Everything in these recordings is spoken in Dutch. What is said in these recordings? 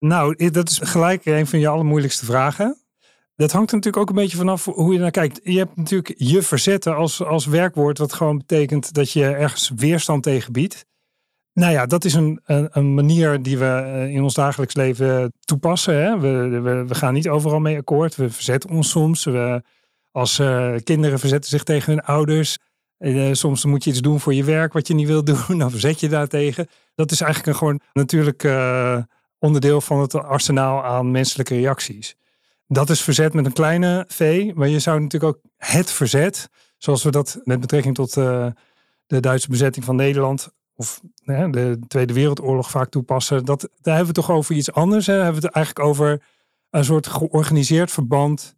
Nou, dat is gelijk een van je allermoeilijkste vragen. Dat hangt er natuurlijk ook een beetje vanaf hoe je naar kijkt. Je hebt natuurlijk je verzetten als, als werkwoord, wat gewoon betekent dat je ergens weerstand tegen biedt. Nou ja, dat is een, een, een, manier die we eh, in ons dagelijks leven toepassen. Hè? We, we, gaan niet overal mee akkoord. We verzetten ons soms. We, als uh, kinderen verzetten zich tegen hun ouders. Uh, soms moet je iets doen voor je werk wat je niet wil doen. Dan verzet je daartegen. Dat is eigenlijk een gewoon natuurlijk onderdeel van het arsenaal aan menselijke reacties. Dat is verzet met een kleine v. Maar je zou natuurlijk ook het verzet, zoals we dat met betrekking tot de Duitse bezetting van Nederland of de Tweede Wereldoorlog vaak toepassen. Dat, daar hebben we toch over iets anders. Hè? Hebben we het eigenlijk over een soort georganiseerd verband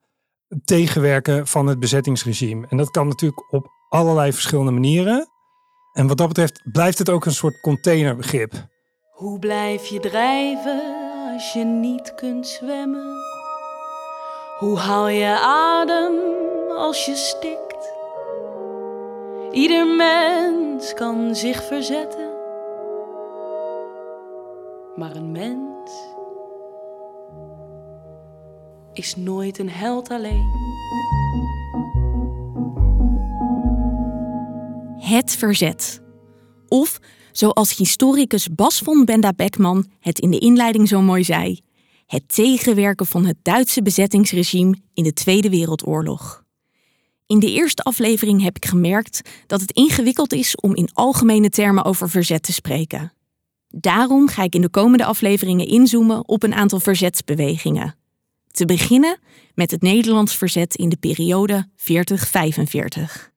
tegenwerken van het bezettingsregime. En dat kan natuurlijk op allerlei verschillende manieren. En wat dat betreft blijft het ook een soort containerbegrip. Hoe blijf je drijven als je niet kunt zwemmen? Hoe haal je adem als je stikt? Ieder mens kan zich verzetten, maar een mens is nooit een held alleen. Het verzet. Of, zoals historicus Bas von Benda Beckman het in de inleiding zo mooi zei, het tegenwerken van het Duitse bezettingsregime in de Tweede Wereldoorlog. In de eerste aflevering heb ik gemerkt dat het ingewikkeld is om in algemene termen over verzet te spreken. Daarom ga ik in de komende afleveringen inzoomen op een aantal verzetsbewegingen. Te beginnen met het Nederlands verzet in de periode 40-45.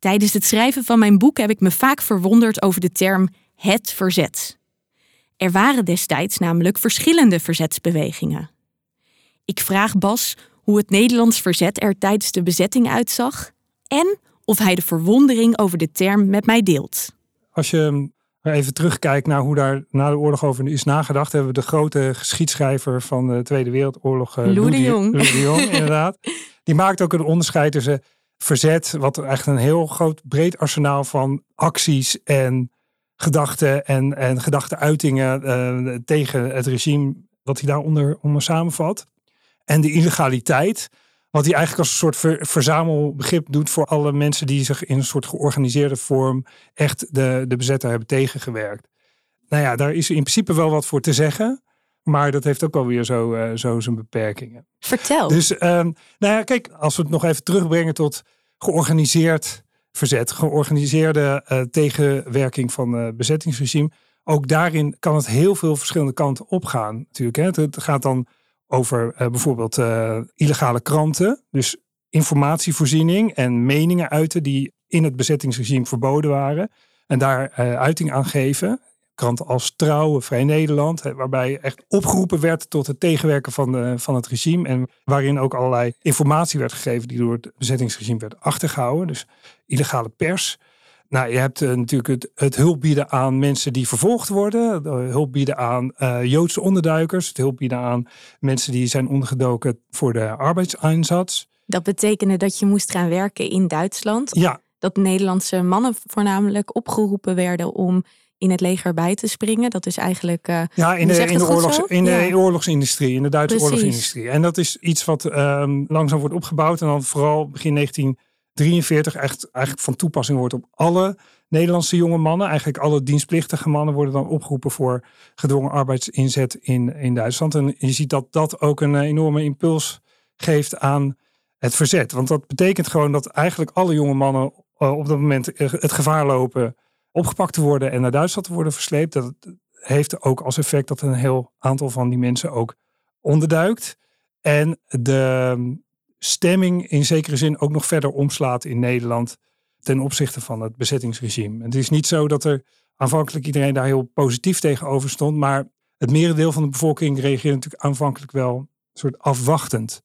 Tijdens het schrijven van mijn boek heb ik me vaak verwonderd over de term het verzet. Er waren destijds namelijk verschillende verzetsbewegingen. Ik vraag Bas hoe het Nederlands verzet er tijdens de bezetting uitzag en of hij de verwondering over de term met mij deelt. Als je even terugkijkt naar hoe daar na de oorlog over is nagedacht, hebben we de grote geschiedschrijver van de Tweede Wereldoorlog, uh, Lou de Jong. Lou de Jong inderdaad. Die maakt ook een onderscheid tussen verzet, wat echt een heel groot breed arsenaal van acties en gedachten en, en gedachteuitingen uh, tegen het regime, wat hij daaronder onder samenvat. En de illegaliteit, wat hij eigenlijk als een soort verzamelbegrip doet voor alle mensen die zich in een soort georganiseerde vorm echt de, de bezetter hebben tegengewerkt. Nou ja, daar is in principe wel wat voor te zeggen. Maar dat heeft ook alweer zo, uh, zo zijn beperkingen. Vertel. Dus um, nou ja, kijk, als we het nog even terugbrengen tot georganiseerd verzet, georganiseerde uh, tegenwerking van het uh, bezettingsregime. Ook daarin kan het heel veel verschillende kanten opgaan. Natuurlijk, hè. Het gaat dan over bijvoorbeeld illegale kranten. Dus informatievoorziening en meningen uiten die in het bezettingsregime verboden waren. En daar uiting aan geven. Kranten als Trouw, Vrij Nederland, waarbij echt opgeroepen werd tot het tegenwerken van, de, van het regime. En waarin ook allerlei informatie werd gegeven die door het bezettingsregime werd achtergehouden. Dus illegale pers. Nou, je hebt uh, natuurlijk het, het, hulp bieden aan mensen die vervolgd worden. hulp bieden aan uh, Joodse onderduikers. Het hulp bieden aan mensen die zijn ondergedoken voor de arbeidseinsatz. Dat betekende dat je moest gaan werken in Duitsland. Ja. Dat Nederlandse mannen voornamelijk opgeroepen werden om in het leger bij te springen. Dat is eigenlijk. Uh, ja, in de, in de, oorlogs, in de oorlogsindustrie, in de Duitse Precies. oorlogsindustrie. En dat is iets wat um, langzaam wordt opgebouwd. En dan vooral begin 19. 43 echt eigenlijk van toepassing wordt op alle Nederlandse jonge mannen. Eigenlijk alle dienstplichtige mannen worden dan opgeroepen voor gedwongen arbeidsinzet in, in Duitsland. En je ziet dat dat ook een enorme impuls geeft aan het verzet. Want dat betekent gewoon dat eigenlijk alle jonge mannen uh, op dat moment het gevaar lopen opgepakt te worden en naar Duitsland te worden versleept. Dat heeft ook als effect dat een heel aantal van die mensen ook onderduikt. En de stemming in zekere zin ook nog verder omslaat in Nederland ten opzichte van het bezettingsregime. Het is niet zo dat er aanvankelijk iedereen daar heel positief tegenover stond, maar het merendeel van de bevolking reageerde natuurlijk aanvankelijk wel soort afwachtend.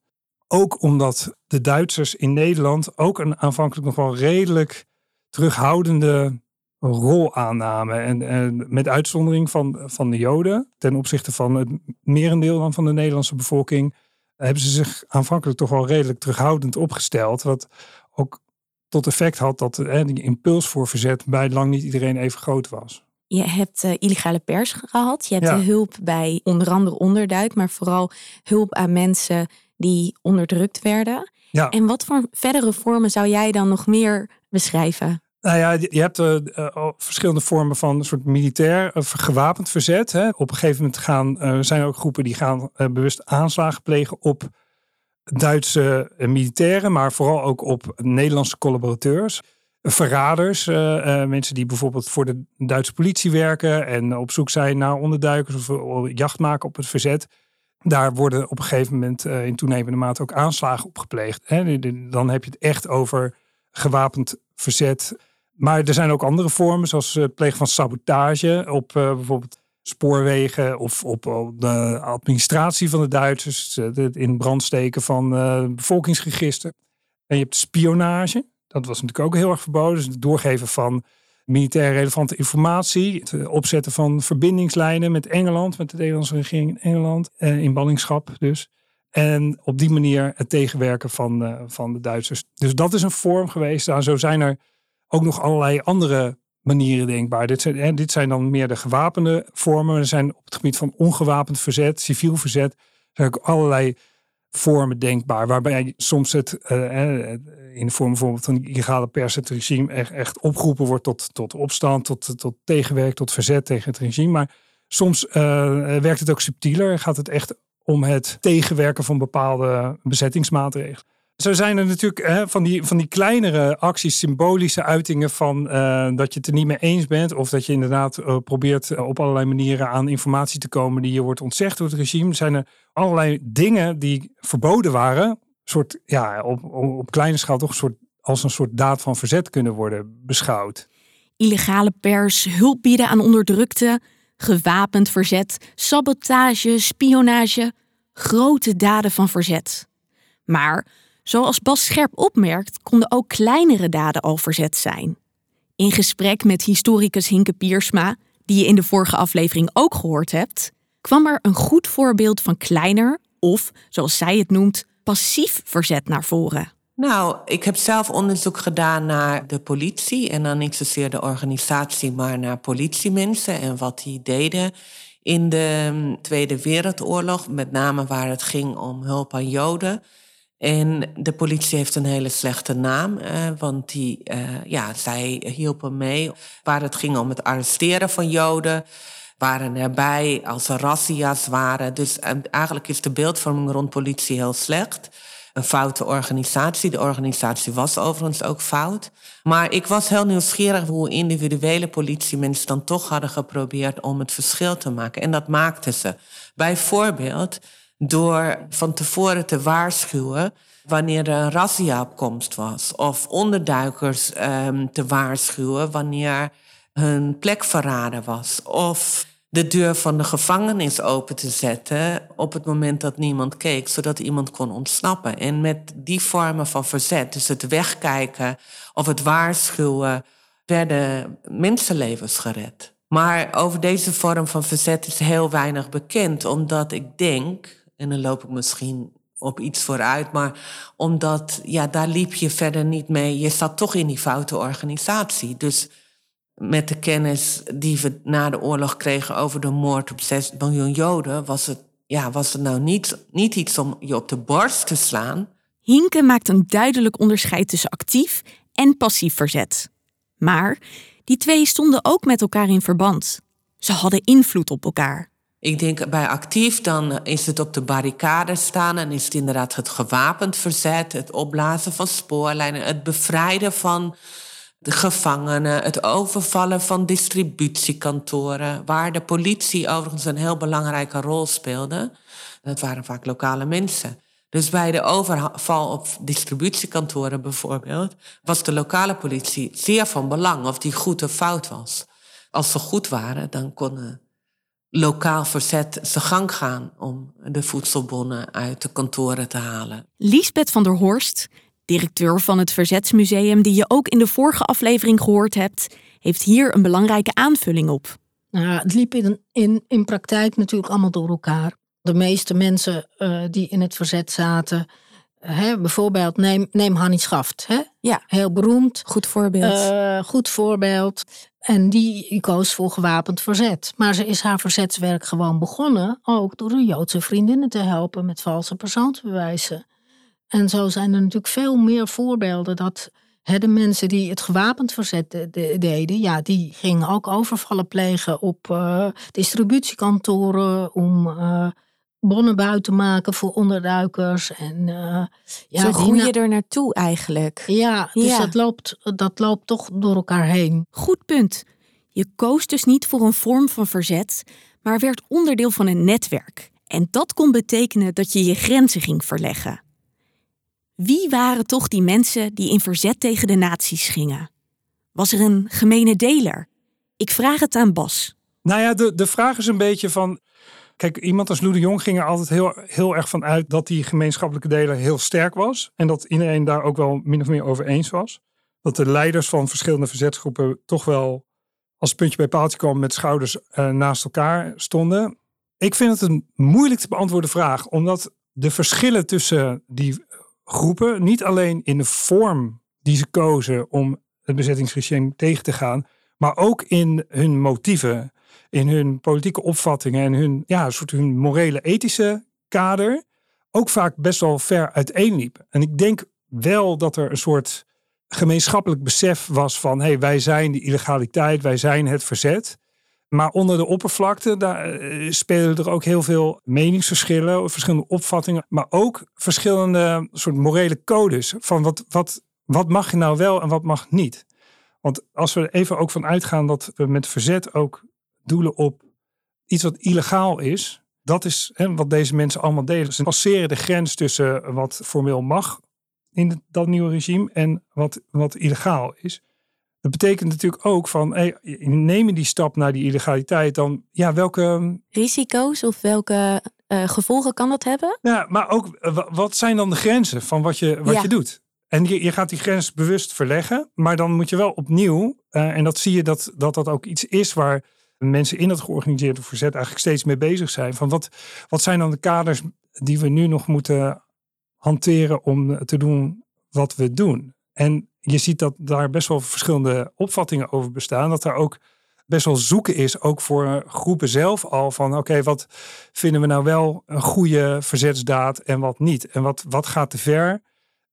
Ook omdat de Duitsers in Nederland ook een aanvankelijk nog wel redelijk terughoudende rol aannamen. En, en, met uitzondering van, van de Joden, ten opzichte van het merendeel dan van de Nederlandse bevolking, hebben ze zich aanvankelijk toch wel redelijk terughoudend opgesteld. Wat ook tot effect had dat hè, die impuls voor verzet bij lang niet iedereen even groot was. Je hebt uh, illegale pers gehad. Je hebt hulp bij onder andere onderduik, maar vooral hulp aan mensen die onderdrukt werden. Ja. En wat voor verdere vormen zou jij dan nog meer beschrijven? Nou ja, je hebt uh, verschillende vormen van een soort militair uh, gewapend verzet. Hè. Op een gegeven moment gaan, er zijn ook groepen die gaan bewust aanslagen plegen op Duitse militairen, maar vooral ook op Nederlandse collaborateurs. Verraders, mensen die bijvoorbeeld voor de Duitse politie werken en op zoek zijn naar onderduikers of jacht maken op het verzet. Daar worden op een gegeven moment in toenemende mate ook aanslagen op gepleegd. Hè. Dan heb je het echt over gewapend verzet maar er zijn ook andere vormen, zoals het plegen van sabotage op uh, bijvoorbeeld spoorwegen of op de administratie van de Duitsers, het in brand steken van bevolkingsregister. En je hebt spionage, dat was natuurlijk ook heel erg verboden. Dus het doorgeven van militair relevante informatie, het opzetten van verbindingslijnen met Engeland, met de Nederlandse regering in Engeland, eh, in ballingschap dus. En op die manier het tegenwerken van, van de Duitsers. Dus dat is een vorm geweest. Nou, zo zijn er ook nog allerlei andere manieren denkbaar. Dit zijn, hè, dit zijn dan meer de gewapende vormen. Er zijn op het gebied van ongewapend verzet, civiel verzet, zijn ook allerlei vormen denkbaar. Waarbij soms het uh, in de vorm bijvoorbeeld van illegale pers het regime echt, echt opgeroepen wordt tot, tot opstand, tot, tot tegenwerk, tot verzet tegen het regime. Maar soms uh, werkt het ook subtieler. Gaat het echt om het tegenwerken van bepaalde bezettingsmaatregelen. Zo zijn er natuurlijk hè, van, die, van die kleinere acties, symbolische uitingen van uh, dat je het er niet mee eens bent. Of dat je inderdaad uh, probeert uh, op allerlei manieren aan informatie te komen die je wordt ontzegd door het regime. Zijn er allerlei dingen die verboden waren. Soort, ja, op, op kleine schaal toch een soort, als een soort daad van verzet kunnen worden beschouwd. Illegale pers, hulp bieden aan onderdrukte, gewapend verzet, sabotage, spionage. Grote daden van verzet. Maar Zoals Bas scherp opmerkt, konden ook kleinere daden al verzet zijn. In gesprek met historicus Hinke Piersma, die je in de vorige aflevering ook gehoord hebt, kwam er een goed voorbeeld van kleiner of, zoals zij het noemt, passief verzet naar voren. Nou, ik heb zelf onderzoek gedaan naar de politie en dan niet zozeer de organisatie, maar naar politiemensen en wat die deden in de mm, Tweede Wereldoorlog, met name waar het ging om hulp aan Joden. En de politie heeft een hele slechte naam, eh, want die, eh, ja, zij hielpen mee waar het ging om het arresteren van Joden. Waren erbij als er razzia's waren. Dus eh, eigenlijk is de beeldvorming rond politie heel slecht. Een foute organisatie. De organisatie was overigens ook fout. Maar ik was heel nieuwsgierig hoe individuele politiemensen dan toch hadden geprobeerd om het verschil te maken. En dat maakten ze. Bijvoorbeeld door van tevoren te waarschuwen wanneer er een razzia-opkomst was. Of onderduikers um, te waarschuwen wanneer hun plek verraden was. Of de deur van de gevangenis open te zetten op het moment dat niemand keek, zodat iemand kon ontsnappen. En met die vormen van verzet, dus het wegkijken of het waarschuwen, werden mensenlevens gered. Maar over deze vorm van verzet is heel weinig bekend, omdat ik denk en dan loop ik misschien op iets vooruit. Maar omdat, ja, daar liep je verder niet mee. Je zat toch in die foute organisatie. Dus met de kennis die we na de oorlog kregen over de moord op 6 miljoen Joden, was het, ja, was het nou niet, niet iets om je op de borst te slaan. Hinke maakt een duidelijk onderscheid tussen actief en passief verzet. Maar die twee stonden ook met elkaar in verband. Ze hadden invloed op elkaar. Ik denk bij actief, dan is het op de barricade staan en is het inderdaad het gewapend verzet, het opblazen van spoorlijnen, het bevrijden van de gevangenen, het overvallen van distributiekantoren, waar de politie overigens een heel belangrijke rol speelde. Dat waren vaak lokale mensen. Dus bij de overval op distributiekantoren bijvoorbeeld, was de lokale politie zeer van belang of die goed of fout was. Als ze goed waren, dan konden lokaal verzet zijn gang gaan om de voedselbonnen uit de kantoren te halen. Liesbeth van der Horst, directeur van het Verzetsmuseum, die je ook in de vorige aflevering gehoord hebt, heeft hier een belangrijke aanvulling op. Nou, het liep in, in, in praktijk natuurlijk allemaal door elkaar. De meeste mensen uh, die in het verzet zaten, Hè, bijvoorbeeld, neem, neem Hannie Schaft. Hè? Ja. Heel beroemd. Goed voorbeeld. Uh, goed voorbeeld. En die koos voor gewapend verzet. Maar ze is haar verzetswerk gewoon begonnen, ook door de Joodse vriendinnen te helpen met valse persoonsbewijzen. En zo zijn er natuurlijk veel meer voorbeelden dat de mensen die het gewapend verzet deden, ja, die gingen ook overvallen plegen op uh, distributiekantoren om uh, bonnen buiten maken voor onderduikers. En, uh, ja, Zo groei je er naartoe eigenlijk. Ja, dus Dat, loopt, dat loopt toch door elkaar heen. Goed punt. Je koos dus niet voor een vorm van verzet, maar werd onderdeel van een netwerk. En dat kon betekenen dat je je grenzen ging verleggen. Wie waren toch die mensen die in verzet tegen de nazi's gingen? Was er een gemene deler? Ik vraag het aan Bas. Nou ja, de, de vraag is een beetje van. Kijk, iemand als Lou de Jong ging er altijd heel, heel erg van uit dat die gemeenschappelijke deler heel sterk was. En dat iedereen daar ook wel min of meer over eens was. Dat de leiders van verschillende verzetsgroepen toch wel als puntje bij paaltje kwam met schouders uh, naast elkaar stonden. Ik vind het een moeilijk te beantwoorden vraag, omdat de verschillen tussen die groepen, niet alleen in de vorm die ze kozen om het bezettingsregime tegen te gaan, maar ook in hun motieven, in hun politieke opvattingen en hun, ja, soort hun morele, ethische kader, ook vaak best wel ver uiteenliep. En ik denk wel dat er een soort gemeenschappelijk besef was van, hé, hey, wij zijn de illegaliteit, wij zijn het verzet. Maar onder de oppervlakte daar eh, spelen er ook heel veel meningsverschillen, verschillende opvattingen, maar ook verschillende soort morele codes van wat, wat, wat mag je nou wel en wat mag niet. Want als we even ook van uitgaan dat we met verzet ook doelen op iets wat illegaal is, dat is hè, wat deze mensen allemaal delen. Ze passeren de grens tussen wat formeel mag in dat nieuwe regime en wat, wat illegaal is. Dat betekent natuurlijk ook van, hey, nemen die stap naar die illegaliteit, dan ja, welke... Risico's of welke uh, gevolgen kan dat hebben? Ja, maar ook eh, wat zijn dan de grenzen van wat je, wat je doet? En je, je gaat die grens bewust verleggen, maar dan moet je wel opnieuw, uh, en dat zie je dat, dat dat ook iets is waar mensen in het georganiseerde verzet eigenlijk steeds mee bezig zijn. Van wat, wat zijn dan de kaders die we nu nog moeten hanteren om te doen wat we doen? En je ziet dat daar best wel verschillende opvattingen over bestaan. Dat er ook best wel zoeken is, ook voor groepen zelf al, van oké, wat vinden we nou wel een goede verzetsdaad en wat niet? En wat, wat gaat te ver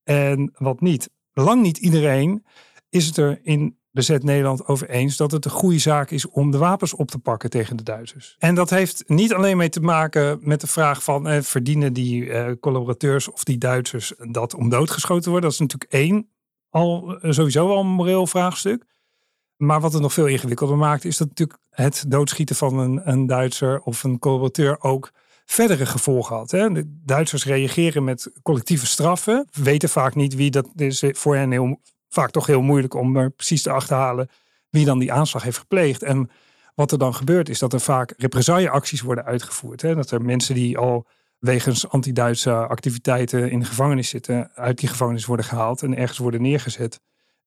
en wat niet? Lang niet iedereen is het er in bezet Nederland over eens dat het een goede zaak is om de wapens op te pakken tegen de Duitsers. En dat heeft niet alleen mee te maken met de vraag van eh, verdienen die eh, collaborateurs of die Duitsers dat om doodgeschoten worden. Dat is natuurlijk één al eh, sowieso al een moreel vraagstuk. Maar wat het nog veel ingewikkelder maakt, is dat natuurlijk het doodschieten van een, een Duitser of een collaborateur ook verdere gevolgen had. Hè. De Duitsers reageren met collectieve straffen, weten vaak niet wie dat is voor hen heel, vaak toch heel moeilijk om er precies te achterhalen wie dan die aanslag heeft gepleegd. En wat er dan gebeurt is dat er vaak represailleacties worden uitgevoerd. Hè. Dat er mensen die al wegens anti-Duitse activiteiten in de gevangenis zitten, uit die gevangenis worden gehaald en ergens worden neergezet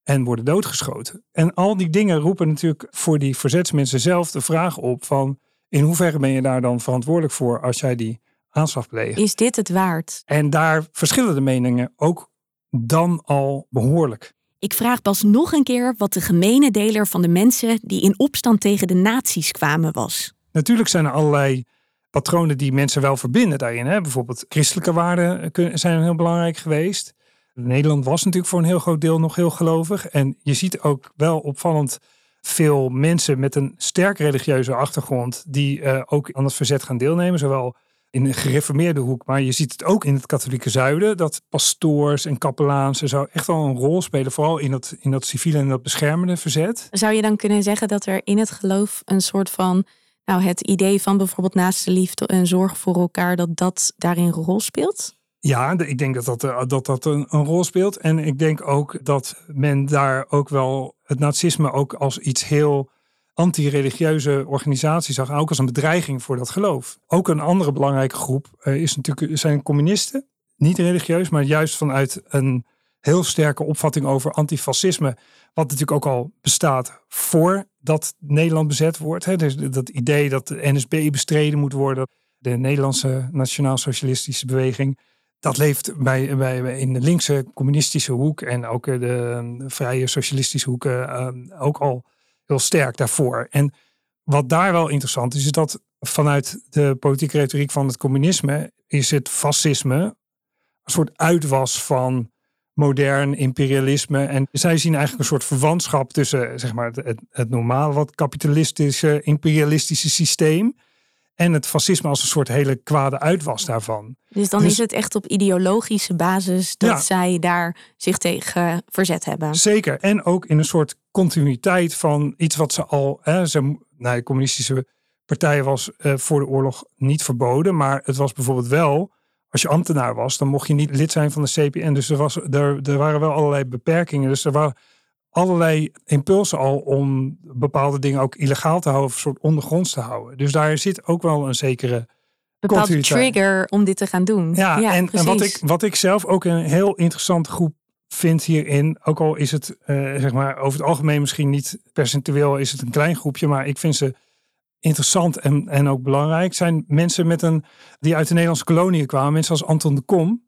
en worden doodgeschoten. En al die dingen roepen natuurlijk voor die verzetsmensen zelf de vraag op van in hoeverre ben je daar dan verantwoordelijk voor als jij die aanslag pleegt? Is dit het waard? En daar verschillen de meningen ook dan al behoorlijk. Ik vraag Bas nog een keer wat de gemene deler van de mensen die in opstand tegen de nazi's kwamen was. Natuurlijk zijn er allerlei patronen die mensen wel verbinden daarin. Hè? Bijvoorbeeld christelijke waarden zijn heel belangrijk geweest. Nederland was natuurlijk voor een heel groot deel nog heel gelovig. En je ziet ook wel opvallend veel mensen met een sterk religieuze achtergrond die uh, ook aan het verzet gaan deelnemen. Zowel in de gereformeerde hoek, maar je ziet het ook in het katholieke zuiden. Dat pastoors en kapelaans zo echt wel een rol spelen. Vooral in dat, in dat civiele en dat beschermende verzet. Zou je dan kunnen zeggen dat er in het geloof een soort van nou, het idee van bijvoorbeeld naast de liefde en zorg voor elkaar, dat dat daarin een rol speelt? Ja, ik denk dat dat, eh, dat, dat een, een, rol speelt. En ik denk ook dat men daar ook wel het nazisme ook als iets heel anti-religieuze organisatie zag. Ook als een bedreiging voor dat geloof. Ook een andere belangrijke groep uh, is natuurlijk, zijn communisten. Niet religieus, maar juist vanuit een heel sterke opvatting over antifascisme. Wat natuurlijk ook al bestaat voordat Nederland bezet wordt. Hè. Dus dat idee dat de NSB bestreden moet worden. De Nederlandse nationaal-socialistische beweging. Dat leeft bij, bij, in de linkse communistische hoek en ook de, vrije socialistische hoek uh, ook al heel sterk daarvoor. En wat daar wel interessant is, is dat vanuit de politieke retoriek van het communisme is het fascisme een soort uitwas van modern imperialisme. En zij zien eigenlijk een soort verwantschap tussen zeg maar, het, het normale, wat kapitalistische, imperialistische systeem. En het fascisme als een soort hele kwade uitwas daarvan. Dus dan dus is het echt op ideologische basis dat zij daar zich tegen verzet hebben. Zeker. En ook in een soort continuïteit van iets wat ze al. Hè, ze, nou, de communistische partij was uh, voor de oorlog niet verboden. Maar het was bijvoorbeeld wel als je ambtenaar was, dan mocht je niet lid zijn van de CPN. Dus er, was, er, er waren wel allerlei beperkingen. Dus er waren allerlei impulsen al om bepaalde dingen ook illegaal te houden, of een soort ondergronds te houden. Dus daar zit ook wel een zekere bepaalde trigger om dit te gaan doen. Ja, en, en, wat, ik, wat ik zelf ook een heel interessante groep vind hierin, ook al is het uh, zeg maar over het algemeen misschien niet percentueel is het een klein groepje, maar ik vind ze interessant en, en ook belangrijk zijn mensen met een, die uit de Nederlandse koloniën kwamen. Mensen als Anton de Kom.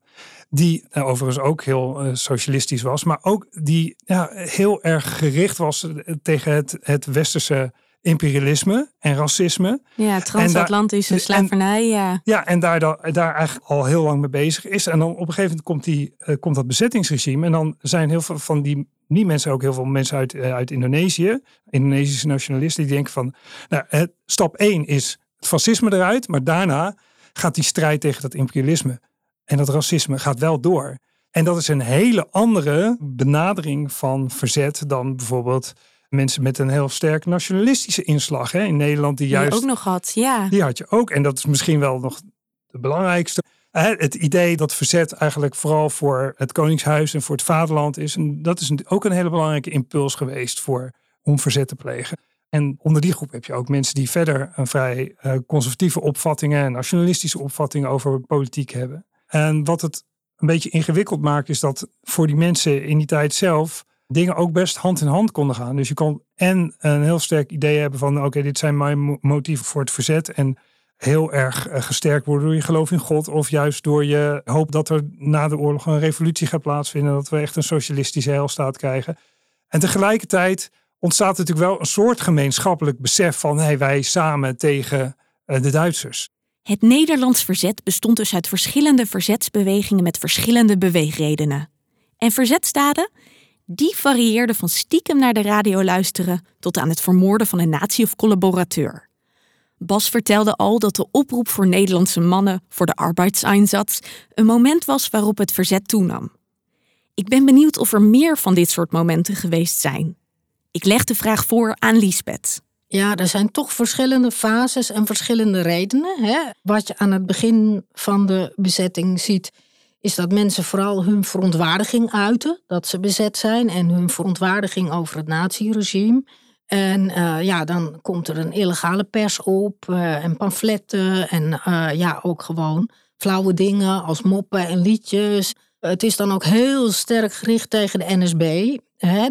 Die nou, overigens ook heel uh, socialistisch was. Maar ook die ja, heel erg gericht was eh, tegen het, het westerse imperialisme en racisme. Ja, transatlantische slavernij. Ja, ja en daar, daar eigenlijk al heel lang mee bezig is. En dan op een gegeven moment komt, die, uh, komt dat bezettingsregime. En dan zijn heel veel van die niet mensen, ook heel veel mensen uit, uh, uit Indonesië, Indonesische nationalisten, die denken van, nou, het, stap 1 is het fascisme eruit, maar daarna gaat die strijd tegen dat imperialisme en dat racisme gaat wel door. En dat is een hele andere benadering van verzet dan bijvoorbeeld mensen met een heel sterk nationalistische inslag. Hè? In Nederland die juist... Die ook nog had, ja. Die had je ook. En dat is misschien wel nog de belangrijkste. Het idee dat verzet eigenlijk vooral voor het Koningshuis en voor het vaderland is. En dat is ook een hele belangrijke impuls geweest voor, om verzet te plegen. En onder die groep heb je ook mensen die verder een vrij uh, conservatieve opvattingen en nationalistische opvattingen over politiek hebben. En wat het een beetje ingewikkeld maakt, is dat voor die mensen in die tijd zelf dingen ook best hand in hand konden gaan. Dus je kon en een heel sterk idee hebben van oké, dit zijn mijn motieven voor het verzet. En heel erg eh, gesterkt worden door je geloof in God. Of juist door je hoop dat er na de oorlog een revolutie gaat plaatsvinden. Dat we echt een socialistische heilstaat krijgen. En tegelijkertijd ontstaat natuurlijk wel een soort gemeenschappelijk besef van hey, wij samen tegen eh, de Duitsers. Het Nederlands verzet bestond dus uit verschillende verzetsbewegingen met verschillende beweegredenen. En verzetstaden, die varieerden van stiekem naar de radio luisteren tot aan het vermoorden van een nazi of collaborateur. Bas vertelde al dat de oproep voor Nederlandse mannen voor de arbeidseinsatz een moment was waarop het verzet toenam. Ik ben benieuwd of er meer van dit soort momenten geweest zijn. Ik leg de vraag voor aan Liesbeth. Ja, er zijn toch verschillende fases en verschillende redenen. Hè? Wat je aan het begin van de bezetting ziet, is dat mensen vooral hun verontwaardiging uiten dat ze bezet zijn en hun verontwaardiging over het naziregime. En uh, ja, dan komt er een illegale pers op uh, en pamfletten en uh, ja, ook gewoon flauwe dingen als moppen en liedjes. Het is dan ook heel sterk gericht tegen de NSB.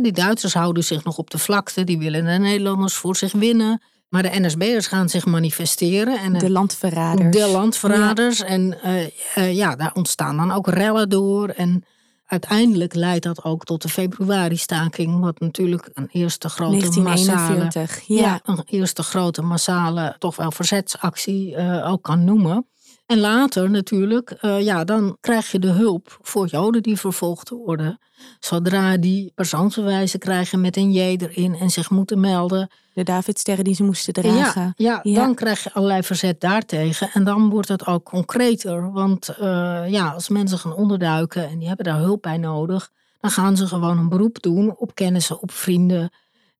Die Duitsers houden zich nog op de vlakte, die willen de Nederlanders voor zich winnen. Maar de NSB'ers gaan zich manifesteren. En, de landverraders. De landverraders. En ja, daar ontstaan dan ook rellen door. En uiteindelijk leidt dat ook tot de februari-staking, wat natuurlijk een eerste grote massale, ja. een eerste grote massale, toch wel verzetsactie uh, ook kan noemen. En later natuurlijk, uh, ja, dan krijg je de hulp voor Joden die vervolgd worden. Zodra die persoonsbewijzen krijgen met een J erin en zich moeten melden. De Davidsterren die ze moesten dragen. Ja, ja, dan krijg je allerlei verzet daartegen. En dan wordt het ook concreter. Want uh, ja, als mensen gaan onderduiken en die hebben daar hulp bij nodig, dan gaan ze gewoon een beroep doen op kennissen, op vrienden.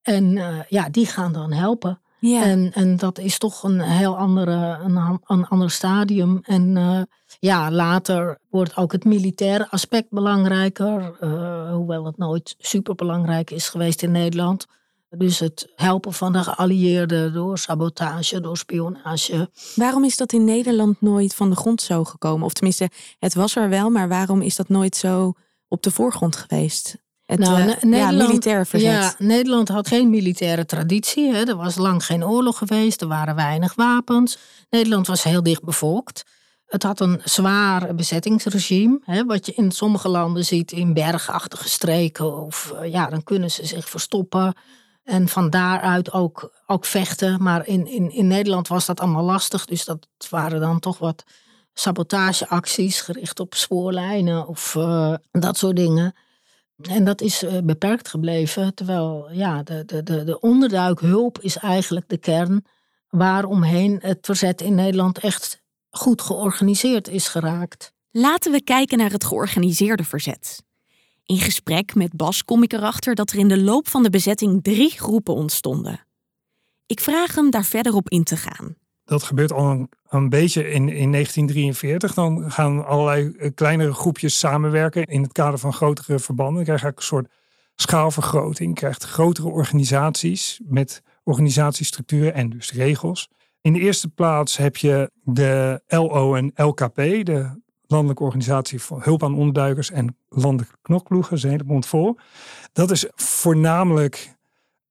En uh, ja, die gaan dan helpen. Ja. En, en dat is toch een heel andere, een, een ander stadium. En uh, ja, later wordt ook het militaire aspect belangrijker. Uh, hoewel het nooit superbelangrijk is geweest in Nederland. Dus het helpen van de geallieerden door sabotage, door spionage. Waarom is dat in Nederland nooit van de grond zo gekomen? Of tenminste, het was er wel, maar waarom is dat nooit zo op de voorgrond geweest? Het nou, uh, ja, militair verzet. Ja, Nederland had geen militaire traditie. Hè. Er was lang geen oorlog geweest. Er waren weinig wapens. Nederland was heel dicht bevolkt. Het had een zwaar bezettingsregime. Hè, wat je in sommige landen ziet in bergachtige streken. Of ja, dan kunnen ze zich verstoppen. En van daaruit ook, ook vechten. Maar in, in, in Nederland was dat allemaal lastig. Dus dat waren dan toch wat sabotageacties gericht op spoorlijnen of uh, dat soort dingen. En dat is uh, beperkt gebleven. Terwijl ja, de, de, de, de onderduikhulp is eigenlijk de kern waaromheen het verzet in Nederland echt goed georganiseerd is geraakt. Laten we kijken naar het georganiseerde verzet. In gesprek met Bas kom ik erachter dat er in de loop van de bezetting drie groepen ontstonden. Ik vraag hem daar verder op in te gaan. Dat gebeurt al een, een beetje in, in 1943. Dan gaan allerlei eh, kleinere groepjes samenwerken in het kader van grotere verbanden. Dan krijg je een soort schaalvergroting. Je krijgt grotere organisaties met organisatiestructuren en dus regels. In de eerste plaats heb je de LO en LKP, de Landelijke Organisatie voor Hulp aan Onderduikers en Landelijke Knokploegen, zijn hele mond vol. Dat is voornamelijk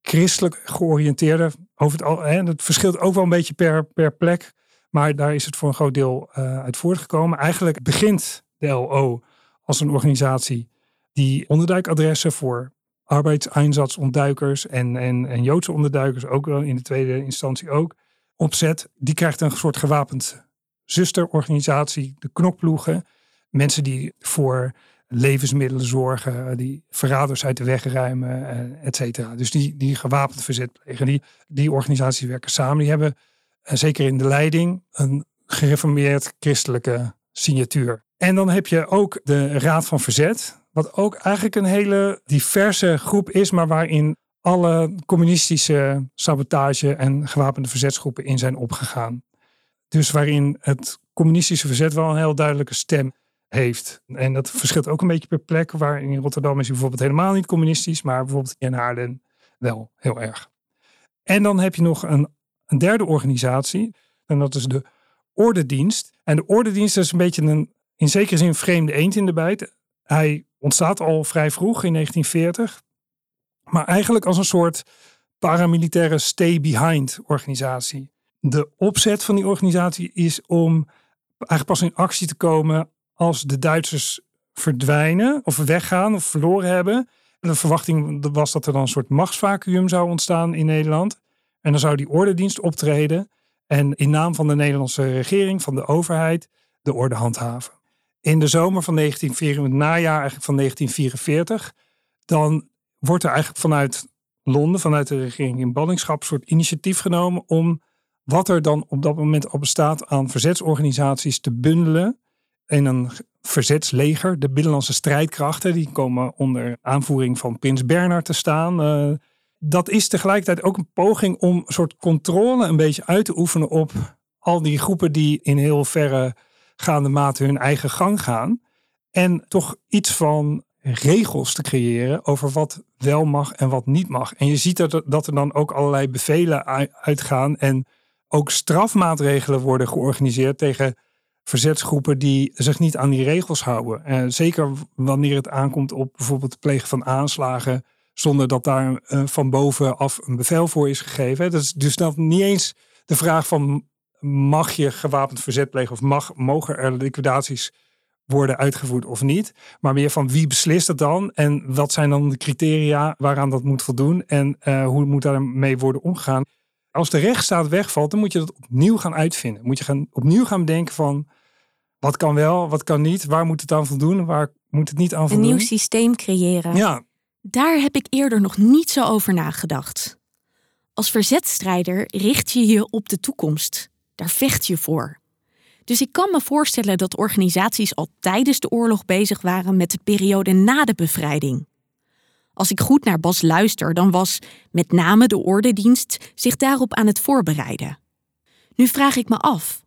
christelijk georiënteerde. Over het, al, hè, dat verschilt ook wel een beetje per, per plek, maar daar is het voor een groot deel uh, uit voortgekomen. Eigenlijk begint de LO als een organisatie die onderduikadressen voor arbeidseindsatzonduikers en, en, en Joodse onderduikers, ook wel in de tweede instantie ook, opzet. Die krijgt een soort gewapend zusterorganisatie, de knokploegen. Mensen die voor levensmiddelen zorgen, die verraders uit de weg ruimen, eh, et cetera. Dus die, die gewapend verzet plegen. Die, die organisaties werken samen. Die hebben, eh, zeker in de leiding, een gereformeerd christelijke signatuur. En dan heb je ook de Raad van Verzet, wat ook eigenlijk een hele diverse groep is, maar waarin alle communistische sabotage en gewapende verzetsgroepen in zijn opgegaan. Dus waarin het communistische verzet wel een heel duidelijke stem heeft. En dat verschilt ook een beetje per plek. Waar in Rotterdam is hij bijvoorbeeld helemaal niet communistisch, maar bijvoorbeeld in Haarlem wel heel erg. En dan heb je nog een, een derde organisatie, en dat is de Ordedienst. En de Ordedienst is een beetje een, in zekere zin, vreemde eend in de bijt. Hij ontstaat al vrij vroeg in 1940, maar eigenlijk als een soort paramilitaire stay-behind organisatie de opzet van die organisatie is om eigenlijk pas in actie te komen als de Duitsers verdwijnen of weggaan of verloren hebben. En de verwachting was dat er dan een soort machtsvacuum zou ontstaan in Nederland. En dan zou die ordendienst optreden en in naam van de Nederlandse regering, van de overheid, de orde handhaven. In de zomer van 1944, het najaar eigenlijk van 1944, dan wordt er eigenlijk vanuit Londen, vanuit de regering in ballingschap, een soort initiatief genomen om wat er dan op dat moment al bestaat aan verzetsorganisaties te bundelen in een verzetsleger. De binnenlandse strijdkrachten, die komen onder aanvoering van Prins Bernhard te staan. Uh, dat is tegelijkertijd ook een poging om een soort controle een beetje uit te oefenen op al die groepen die in heel verre gaande mate hun eigen gang gaan. En toch iets van regels te creëren over wat wel mag en wat niet mag. En je ziet dat dat er dan ook allerlei bevelen uitgaan en ook strafmaatregelen worden georganiseerd tegen verzetsgroepen die zich niet aan die regels houden. En eh, zeker wanneer het aankomt op bijvoorbeeld het plegen van aanslagen zonder dat daar uh, van bovenaf een bevel voor is gegeven. Dat is dus dan niet eens de vraag van mag je gewapend verzet plegen of mag, mogen er liquidaties worden uitgevoerd of niet. Maar meer van wie beslist het dan en wat zijn dan de criteria waaraan dat moet voldoen en uh, hoe moet daarmee worden omgegaan. Als de rechtsstaat wegvalt, dan moet je dat opnieuw gaan uitvinden. Moet je gaan, opnieuw gaan bedenken van wat kan wel, wat kan niet, waar moet het aan voldoen, waar moet het niet aan voldoen. Een nieuw systeem creëren. Ja. Daar heb ik eerder nog niet zo over nagedacht. Als verzetstrijder richt je je op de toekomst. Daar vecht je voor. Dus ik kan me voorstellen dat organisaties al tijdens de oorlog bezig waren met de periode na de bevrijding. Als ik goed naar Bas luister, dan was met name de ordendienst zich daarop aan het voorbereiden. Nu vraag ik me af,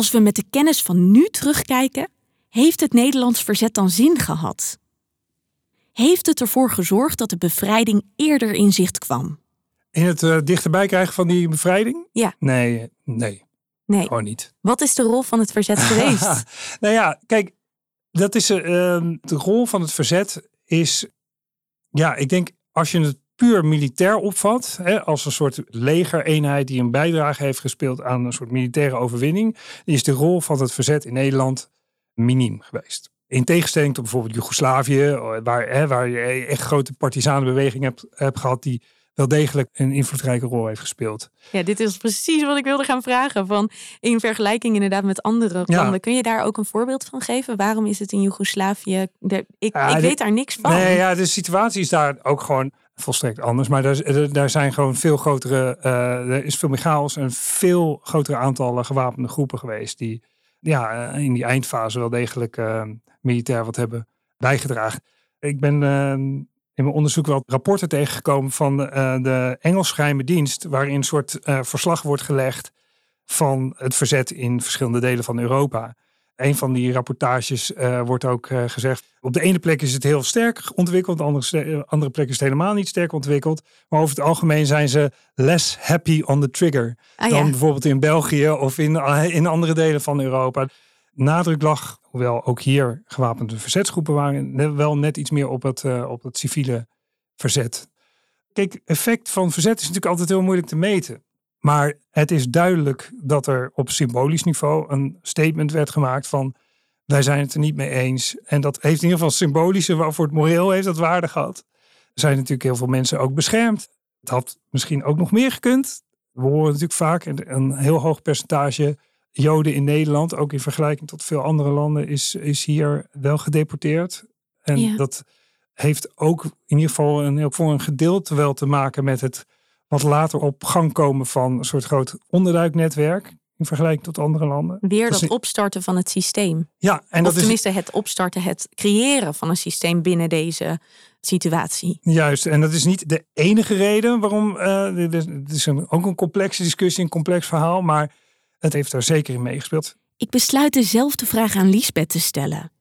als we met de kennis van nu terugkijken, heeft het Nederlands verzet dan zin gehad? Heeft het ervoor gezorgd dat de bevrijding eerder in zicht kwam? In het uh, dichterbij krijgen van die bevrijding? Ja. Nee, nee. Nee. Gewoon niet. Wat is de rol van het verzet geweest? nou ja, kijk, dat is, uh, de rol van het verzet is ja, ik denk als je het puur militair opvat, hè, als een soort legereenheid die een bijdrage heeft gespeeld aan een soort militaire overwinning, is de rol van het verzet in Nederland miniem geweest. In tegenstelling tot bijvoorbeeld Joegoslavië, waar, hè, waar je echt grote partisanenbewegingen hebt, hebt gehad die wel degelijk een invloedrijke rol heeft gespeeld. Ja, dit is precies wat ik wilde gaan vragen. Van in vergelijking inderdaad met andere landen. Kun je daar ook een voorbeeld van geven? Waarom is het in Joegoslavië? ik, ik weet daar niks van. Nee, ja, de situatie is daar ook gewoon volstrekt anders. Maar daar, daar zijn gewoon veel grotere. Uh, er is veel meer chaos en veel grotere aantallen gewapende groepen geweest. Die ja, in die eindfase wel degelijk militair wat hebben bijgedragen. Ik ben in mijn onderzoek wel rapporten tegengekomen van de, Engels geheime dienst, waarin een soort verslag wordt gelegd van het verzet in verschillende delen van Europa. Een van die rapportages uh, wordt ook gezegd. Op de ene plek is het heel sterk ontwikkeld, andere, andere plek is het helemaal niet sterk ontwikkeld. Maar over het algemeen zijn ze less happy on the trigger ah, dan bijvoorbeeld in België of in, in andere delen van Europa nadruk lag, hoewel ook hier gewapende verzetsgroepen waren, wel net iets meer op het, uh, op het civiele verzet. Kijk, effect van verzet is natuurlijk altijd heel moeilijk te meten. Maar het is duidelijk dat er op symbolisch niveau een statement werd gemaakt van wij zijn het er niet mee eens. En dat heeft in ieder geval symbolische, waarvoor het moreel heeft dat waarde gehad. Er zijn natuurlijk heel veel mensen ook beschermd. Het had misschien ook nog meer gekund. We horen natuurlijk vaak een heel hoog percentage Joden in Nederland, ook in vergelijking tot veel andere landen, is, is hier wel gedeporteerd. En dat heeft ook in ieder geval een, voor een gedeelte wel te maken met het wat later op gang komen van een soort groot onderduiknetwerk in vergelijking tot andere landen. Weer dat, opstarten van het systeem. Ja, en dat tenminste is, het opstarten, het creëren van een systeem binnen deze situatie. Juist, en dat is niet de enige reden waarom. Uh, dit is een, ook een complexe discussie, een complex verhaal, maar het heeft daar zeker in meegespeeld. Ik besluit dezelfde vraag aan Liesbeth te stellen.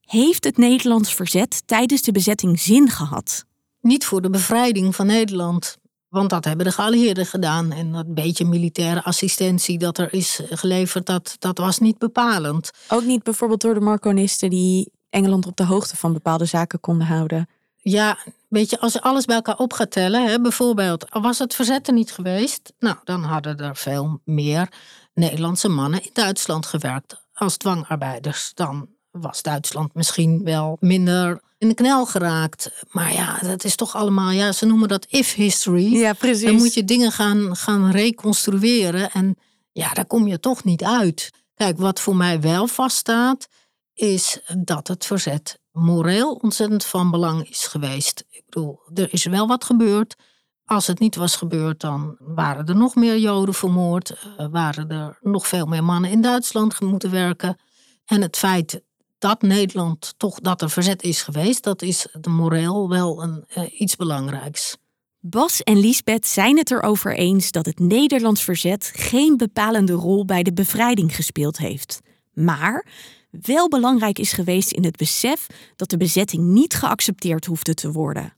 Heeft het Nederlands verzet tijdens de bezetting zin gehad? Niet voor de bevrijding van Nederland. Want dat hebben de geallieerden gedaan. En dat beetje militaire assistentie dat er is geleverd, dat, dat was niet bepalend. Ook niet bijvoorbeeld door de Marconisten die Engeland op de hoogte van bepaalde zaken konden houden. Ja, weet je, als je alles bij elkaar op gaat tellen, hè, bijvoorbeeld, was het verzet er niet geweest, nou, dan hadden er veel meer Nederlandse mannen in Duitsland gewerkt als dwangarbeiders. Dan was Duitsland misschien wel minder in de knel geraakt. Maar ja, dat is toch allemaal, ja, ze noemen dat if history. Ja, precies. Dan moet je dingen gaan, gaan reconstrueren en ja, daar kom je toch niet uit. Kijk, wat voor mij wel vaststaat, is dat het verzet moreel ontzettend van belang is geweest. Ik bedoel, er is wel wat gebeurd. Als het niet was gebeurd, dan waren er nog meer Joden vermoord. Uh, waren er nog veel meer mannen in Duitsland moeten werken. En het feit dat Nederland toch dat er verzet is geweest, dat is de moreel wel een, uh, iets belangrijks. Bas en Liesbeth zijn het erover eens dat het Nederlands verzet geen bepalende rol bij de bevrijding gespeeld heeft. Maar wel belangrijk is geweest in het besef dat de bezetting niet geaccepteerd hoefde te worden.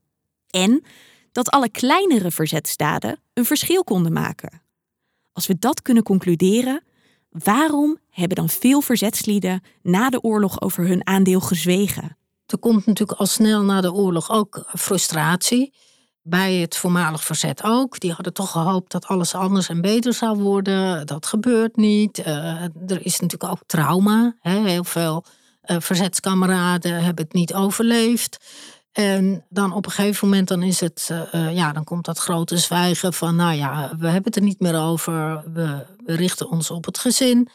En dat alle kleinere verzetstaden een verschil konden maken. Als we dat kunnen concluderen, waarom hebben dan veel verzetslieden na de oorlog over hun aandeel gezwegen? Er komt natuurlijk al snel na de oorlog ook frustratie. Bij het voormalig verzet ook. Die hadden toch gehoopt dat alles anders en beter zou worden. Dat gebeurt niet. Uh, er is natuurlijk ook trauma. Hè? Heel veel uh, verzetskameraden hebben het niet overleefd. En dan op een gegeven moment dan is het, uh, ja, dan komt dat grote zwijgen van, nou ja, we hebben het er niet meer over. We, richten ons op het gezin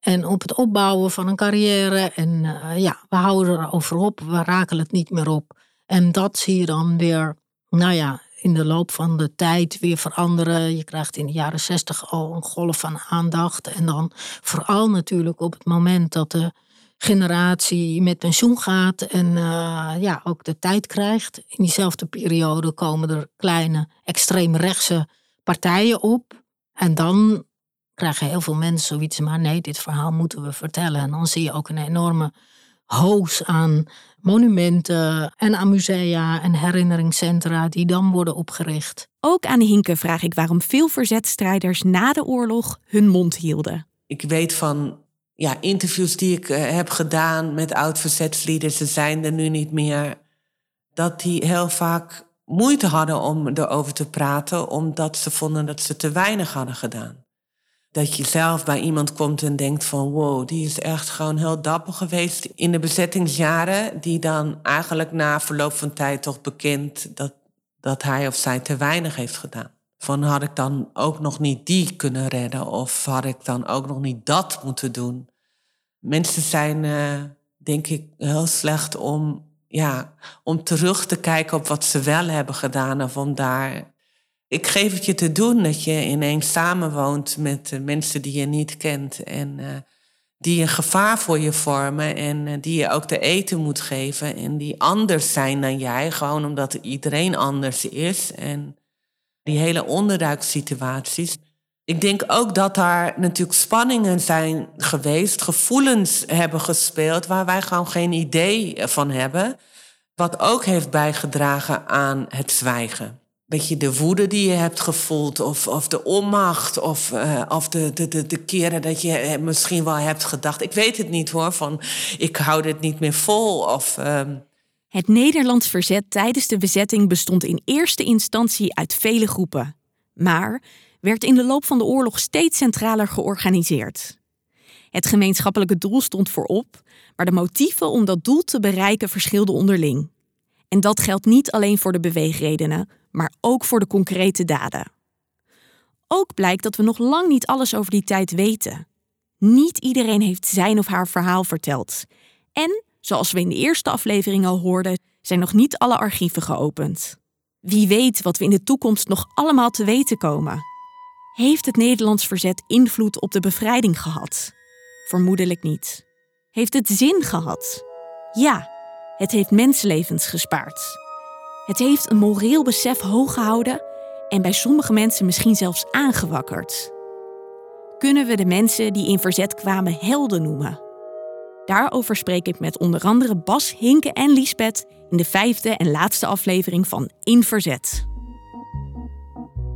en op het opbouwen van een carrière. En uh, ja, we houden erover op, we raken het niet meer op. En dat zie je dan weer, nou ja, in de loop van de tijd weer veranderen. Je krijgt in de jaren zestig al een golf van aandacht. En dan vooral natuurlijk op het moment dat de generatie met pensioen gaat en uh, ja, ook de tijd krijgt. In diezelfde periode komen er kleine extreemrechtse partijen op. En dan krijgen heel veel mensen zoiets, maar nee, dit verhaal moeten we vertellen. En dan zie je ook een enorme hoos aan monumenten en aan musea en herinneringscentra die dan worden opgericht. Ook aan Hinke vraag ik waarom veel verzetstrijders na de oorlog hun mond hielden. Ik weet van ja, interviews die ik eh, heb gedaan met oud-verzetslieden, ze zijn er nu niet meer, dat die heel vaak moeite hadden om erover te praten, omdat ze vonden dat ze te weinig hadden gedaan. Dat je zelf bij iemand komt en denkt van wow, die is echt gewoon heel dapper geweest in de bezettingsjaren, die dan eigenlijk na verloop van tijd toch bekend dat dat hij of zij te weinig heeft gedaan. Van had ik dan ook nog niet die kunnen redden of had ik dan ook nog niet dat moeten doen? Mensen zijn, uh, denk ik, heel slecht om, ja, om terug te kijken op wat ze wel hebben gedaan of om daar. Ik geef het je te doen dat je ineens samenwoont met mensen die je niet kent en uh, die een gevaar voor je vormen en die je ook te eten moet geven en die anders zijn dan jij, gewoon omdat iedereen anders is. En die hele onderduiksituaties. Ik denk ook dat daar natuurlijk spanningen zijn geweest, gevoelens hebben gespeeld waar wij gewoon geen idee van hebben. Wat ook heeft bijgedragen aan het zwijgen. Beetje de woede die je hebt gevoeld, of, of de onmacht, of, uh, of de, de, de, keren dat je eh, misschien wel hebt gedacht. Ik weet het niet hoor, van ik hou dit niet meer vol. Of, uh, het Nederlands verzet tijdens de bezetting bestond in eerste instantie uit vele groepen, maar werd in de loop van de oorlog steeds centraler georganiseerd. Het gemeenschappelijke doel stond voorop, maar de motieven om dat doel te bereiken verschilden onderling. En dat geldt niet alleen voor de beweegredenen, maar ook voor de concrete daden. Ook blijkt dat we nog lang niet alles over die tijd weten. Niet iedereen heeft zijn of haar verhaal verteld. En Zoals we in de eerste aflevering al hoorden, zijn nog niet alle archieven geopend. Wie weet wat we in de toekomst nog allemaal te weten komen. Heeft het Nederlands verzet invloed op de bevrijding gehad? Vermoedelijk niet. Heeft het zin gehad? Ja, het heeft mensenlevens gespaard. Het heeft een moreel besef hoog gehouden en bij sommige mensen misschien zelfs aangewakkerd. Kunnen we de mensen die in verzet kwamen helden noemen? Daarover spreek ik met onder andere Bas, Hinke en Liesbeth in de vijfde en laatste aflevering van In Verzet.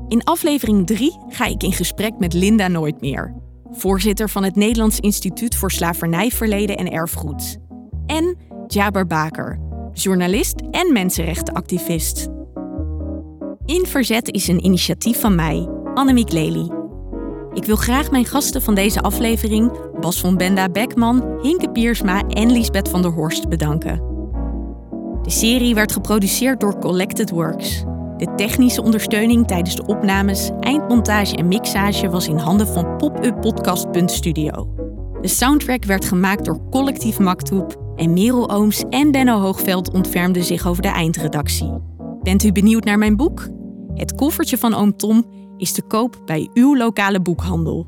In aflevering 3 ga ik in gesprek met Linda Nooitmeer, voorzitter van het Nederlands Instituut voor Slavernijverleden en Erfgoed. En Jaber Baker, journalist en mensenrechtenactivist. In Verzet is een initiatief van mij, Annemiek Lely. Ik wil graag mijn gasten van deze aflevering, Bas van Benda Beckman, Hinke Piersma en Liesbeth van der Horst, bedanken. De serie werd geproduceerd door Collected Works. De technische ondersteuning tijdens de opnames, eindmontage en mixage was in handen van popuppodcast.studio. De soundtrack werd gemaakt door Collectief Maktoep en Merel Ooms en Benno Hoogveld ontfermden zich over de eindredactie. Bent u benieuwd naar mijn boek? Het koffertje van oom Tom is te koop bij uw lokale boekhandel.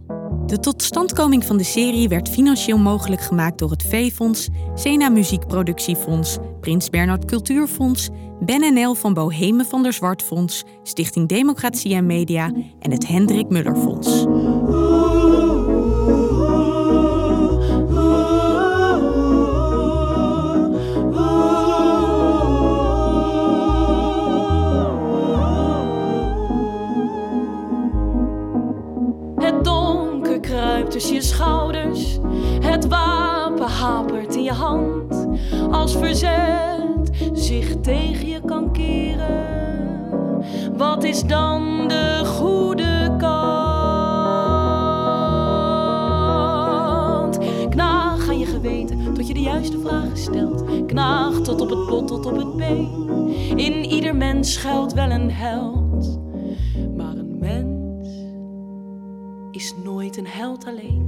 De totstandkoming van de serie werd financieel mogelijk gemaakt door het V-Fonds, Sena Muziekproductiefonds, Prins Bernhard Cultuurfonds, Ben van Bohemen van der Zwartfonds, Stichting Democratie en Media en het Hendrik Muller Fonds. Tot op het been. In ieder mens schuilt wel een held. Maar een mens is nooit een held alleen.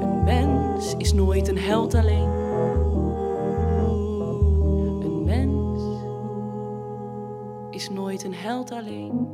Een mens is nooit een held alleen. Een mens is nooit een held alleen.